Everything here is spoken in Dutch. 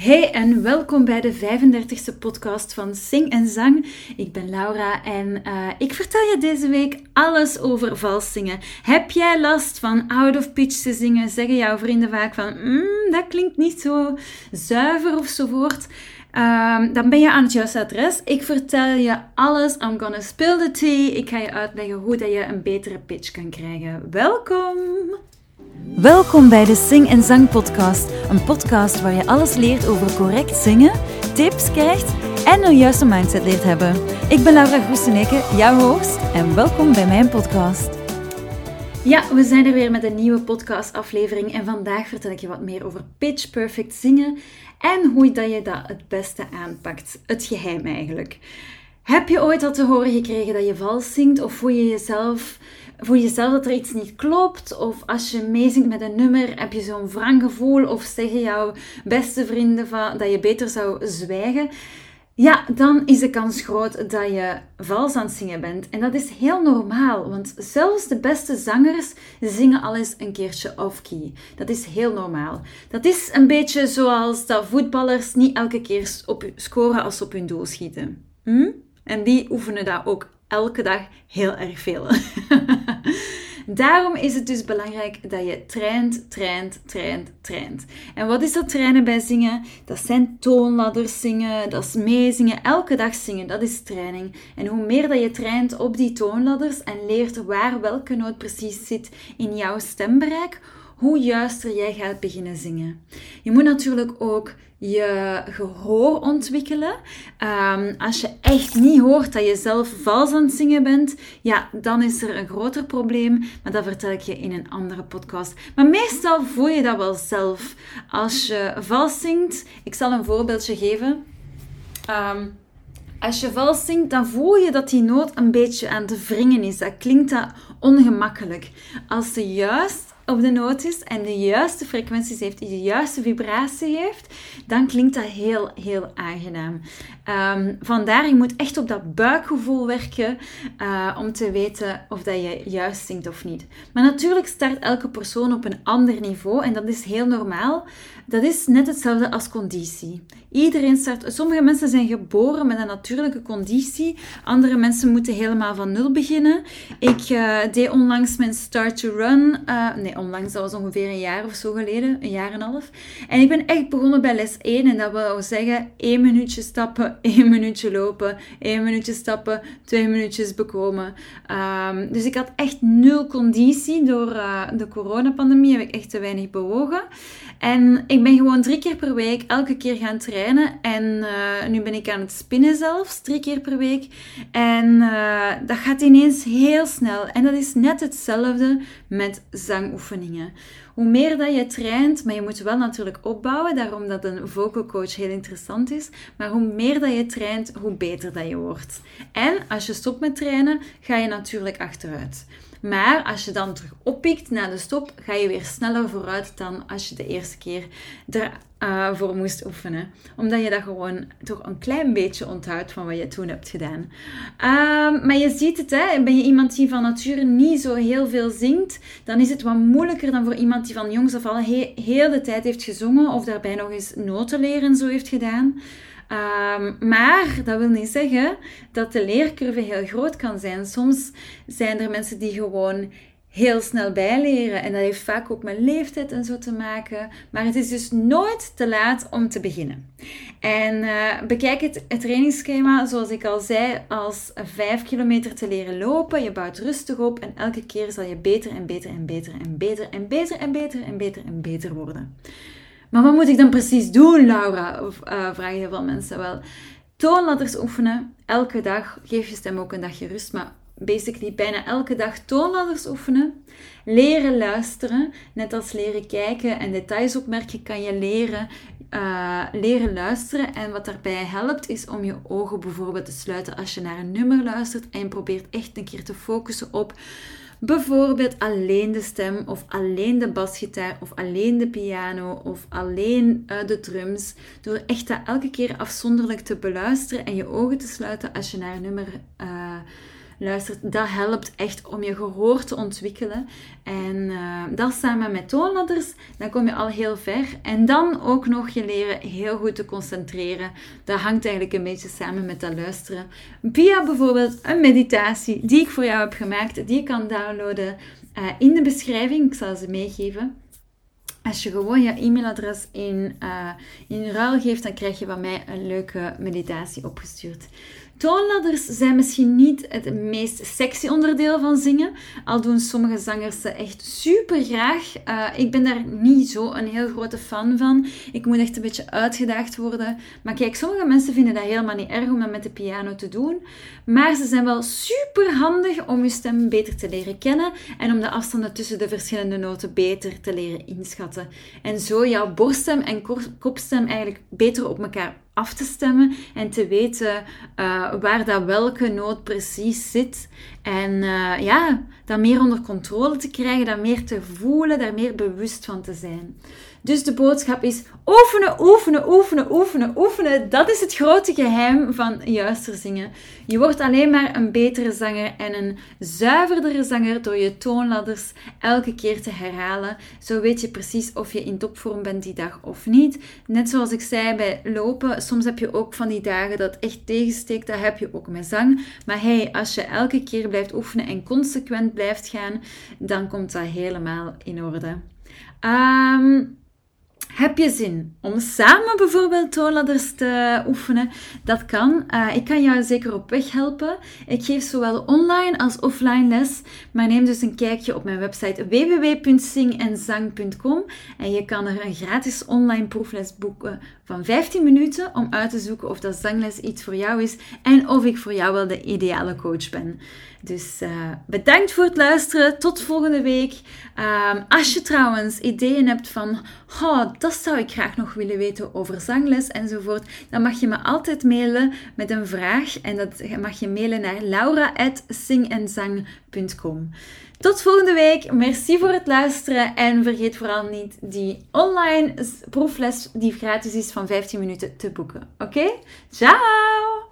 Hey en welkom bij de 35e podcast van Sing en Zang. Ik ben Laura en uh, ik vertel je deze week alles over vals zingen. Heb jij last van out of pitch te zingen? Zeggen jouw vrienden vaak van, mm, dat klinkt niet zo zuiver of zo voort. Um, dan ben je aan het juiste adres. Ik vertel je alles. I'm gonna spill the tea. Ik ga je uitleggen hoe dat je een betere pitch kan krijgen. Welkom! Welkom bij de Sing en Zang Podcast. Een podcast waar je alles leert over correct zingen, tips krijgt en een juiste mindset leert hebben. Ik ben Laura Groeseneke, jouw host, en welkom bij mijn podcast. Ja, we zijn er weer met een nieuwe podcastaflevering en vandaag vertel ik je wat meer over pitch perfect zingen en hoe dat je dat het beste aanpakt. Het geheim eigenlijk. Heb je ooit al te horen gekregen dat je vals zingt of voel je jezelf voel je zelf dat er iets niet klopt? Of als je meezingt met een nummer, heb je zo'n wrang gevoel? Of zeggen jouw beste vrienden van, dat je beter zou zwijgen? Ja, dan is de kans groot dat je vals aan het zingen bent. En dat is heel normaal, want zelfs de beste zangers zingen al eens een keertje off-key. Dat is heel normaal. Dat is een beetje zoals dat voetballers niet elke keer op scoren als ze op hun doel schieten. Hm? En die oefenen dat ook elke dag heel erg veel. Daarom is het dus belangrijk dat je traint, traint, traint, traint. En wat is dat trainen bij zingen? Dat zijn toonladders zingen, dat is meezingen, elke dag zingen, dat is training. En hoe meer dat je traint op die toonladders en leert waar welke noot precies zit in jouw stembereik, hoe juister jij gaat beginnen zingen. Je moet natuurlijk ook je gehoor ontwikkelen. Um, als je echt niet hoort dat je zelf vals aan het zingen bent, ja, dan is er een groter probleem. Maar dat vertel ik je in een andere podcast. Maar meestal voel je dat wel zelf. Als je vals zingt, ik zal een voorbeeldje geven. Um, als je vals zingt, dan voel je dat die noot een beetje aan te wringen is. Dat klinkt ongemakkelijk. Als ze juist de noot is en de juiste frequenties heeft, de juiste vibratie heeft, dan klinkt dat heel, heel aangenaam. Um, vandaar, je moet echt op dat buikgevoel werken uh, om te weten of dat je juist zingt of niet. Maar natuurlijk start elke persoon op een ander niveau en dat is heel normaal. Dat is net hetzelfde als conditie. Iedereen start. Sommige mensen zijn geboren met een natuurlijke conditie. Andere mensen moeten helemaal van nul beginnen. Ik uh, deed onlangs mijn Start to Run. Uh, nee, onlangs, dat was ongeveer een jaar of zo geleden. Een jaar en een half. En ik ben echt begonnen bij les 1. En dat wil zeggen één minuutje stappen, één minuutje lopen, één minuutje stappen, twee minuutjes bekomen. Um, dus ik had echt nul conditie. Door uh, de coronapandemie heb ik echt te weinig bewogen. En ik ben gewoon drie keer per week elke keer gaan trainen. En uh, nu ben ik aan het spinnen zelfs, drie keer per week. En uh, dat gaat ineens heel snel. En dat is net hetzelfde met zangoefeningen. Hoe meer dat je traint, maar je moet wel natuurlijk opbouwen, daarom dat een vocal coach heel interessant is. Maar hoe meer dat je traint, hoe beter dat je wordt. En als je stopt met trainen, ga je natuurlijk achteruit. Maar als je dan terug oppikt na de stop, ga je weer sneller vooruit dan als je de eerste keer ervoor uh, moest oefenen. Omdat je dat gewoon toch een klein beetje onthoudt van wat je toen hebt gedaan. Uh, maar je ziet het, hè? ben je iemand die van nature niet zo heel veel zingt, dan is het wat moeilijker dan voor iemand die van jongs af al he heel de tijd heeft gezongen of daarbij nog eens noten leren zo heeft gedaan. Um, maar dat wil niet zeggen dat de leercurve heel groot kan zijn. Soms zijn er mensen die gewoon heel snel bijleren. En dat heeft vaak ook met leeftijd en zo te maken. Maar het is dus nooit te laat om te beginnen. En uh, bekijk het, het trainingsschema, zoals ik al zei, als 5 kilometer te leren lopen. Je bouwt rustig op en elke keer zal je beter en beter en beter en beter en beter en beter en beter en beter worden. Maar wat moet ik dan precies doen, Laura? Of, uh, vragen heel veel mensen wel. Toonladders oefenen, elke dag. Geef je stem ook een dagje rust, maar basically bijna elke dag toonladders oefenen. Leren luisteren, net als leren kijken en details opmerken, kan je leren, uh, leren luisteren. En wat daarbij helpt, is om je ogen bijvoorbeeld te sluiten als je naar een nummer luistert en je probeert echt een keer te focussen op Bijvoorbeeld alleen de stem of alleen de basgitaar of alleen de piano of alleen uh, de drums. Door echt dat elke keer afzonderlijk te beluisteren en je ogen te sluiten als je naar nummer uh, luistert, dat helpt echt om je gehoor te ontwikkelen. En uh, dat samen met toonladders, dan kom je al heel ver. En dan ook nog je leren heel goed te concentreren. Dat hangt eigenlijk een beetje samen met dat luisteren. Via bijvoorbeeld een meditatie die ik voor jou heb gemaakt, die je kan downloaden uh, in de beschrijving. Ik zal ze meegeven. Als je gewoon je e-mailadres in, uh, in ruil geeft, dan krijg je van mij een leuke meditatie opgestuurd. Toonladders zijn misschien niet het meest sexy onderdeel van zingen, al doen sommige zangers ze echt super graag. Uh, ik ben daar niet zo een heel grote fan van. Ik moet echt een beetje uitgedaagd worden. Maar kijk, sommige mensen vinden dat helemaal niet erg om dat met de piano te doen. Maar ze zijn wel super handig om je stem beter te leren kennen en om de afstanden tussen de verschillende noten beter te leren inschatten. En zo jouw borststem en kopstem eigenlijk beter op elkaar af te stemmen en te weten uh, waar dat welke noot precies zit. En uh, ja, dat meer onder controle te krijgen, dat meer te voelen, daar meer bewust van te zijn. Dus de boodschap is oefenen, oefenen, oefenen, oefenen, oefenen. Dat is het grote geheim van juister zingen. Je wordt alleen maar een betere zanger en een zuiverdere zanger door je toonladders elke keer te herhalen. Zo weet je precies of je in topvorm bent die dag of niet. Net zoals ik zei bij lopen, soms heb je ook van die dagen dat echt tegensteekt. Dat heb je ook met zang. Maar hey, als je elke keer blijft oefenen en consequent blijft gaan, dan komt dat helemaal in orde. Um, heb je zin om samen bijvoorbeeld toonladders te oefenen? Dat kan. Uh, ik kan jou zeker op weg helpen. Ik geef zowel online als offline les. Maar neem dus een kijkje op mijn website www.zingenzang.com en je kan er een gratis online proefles boeken van 15 minuten om uit te zoeken of dat zangles iets voor jou is en of ik voor jou wel de ideale coach ben. Dus uh, bedankt voor het luisteren. Tot volgende week. Um, als je trouwens ideeën hebt van, dat zou ik graag nog willen weten over zangles enzovoort, dan mag je me altijd mailen met een vraag. En dat mag je mailen naar laura.singenzang.com. Tot volgende week. Merci voor het luisteren. En vergeet vooral niet die online proefles die gratis is van 15 minuten te boeken. Oké? Ciao!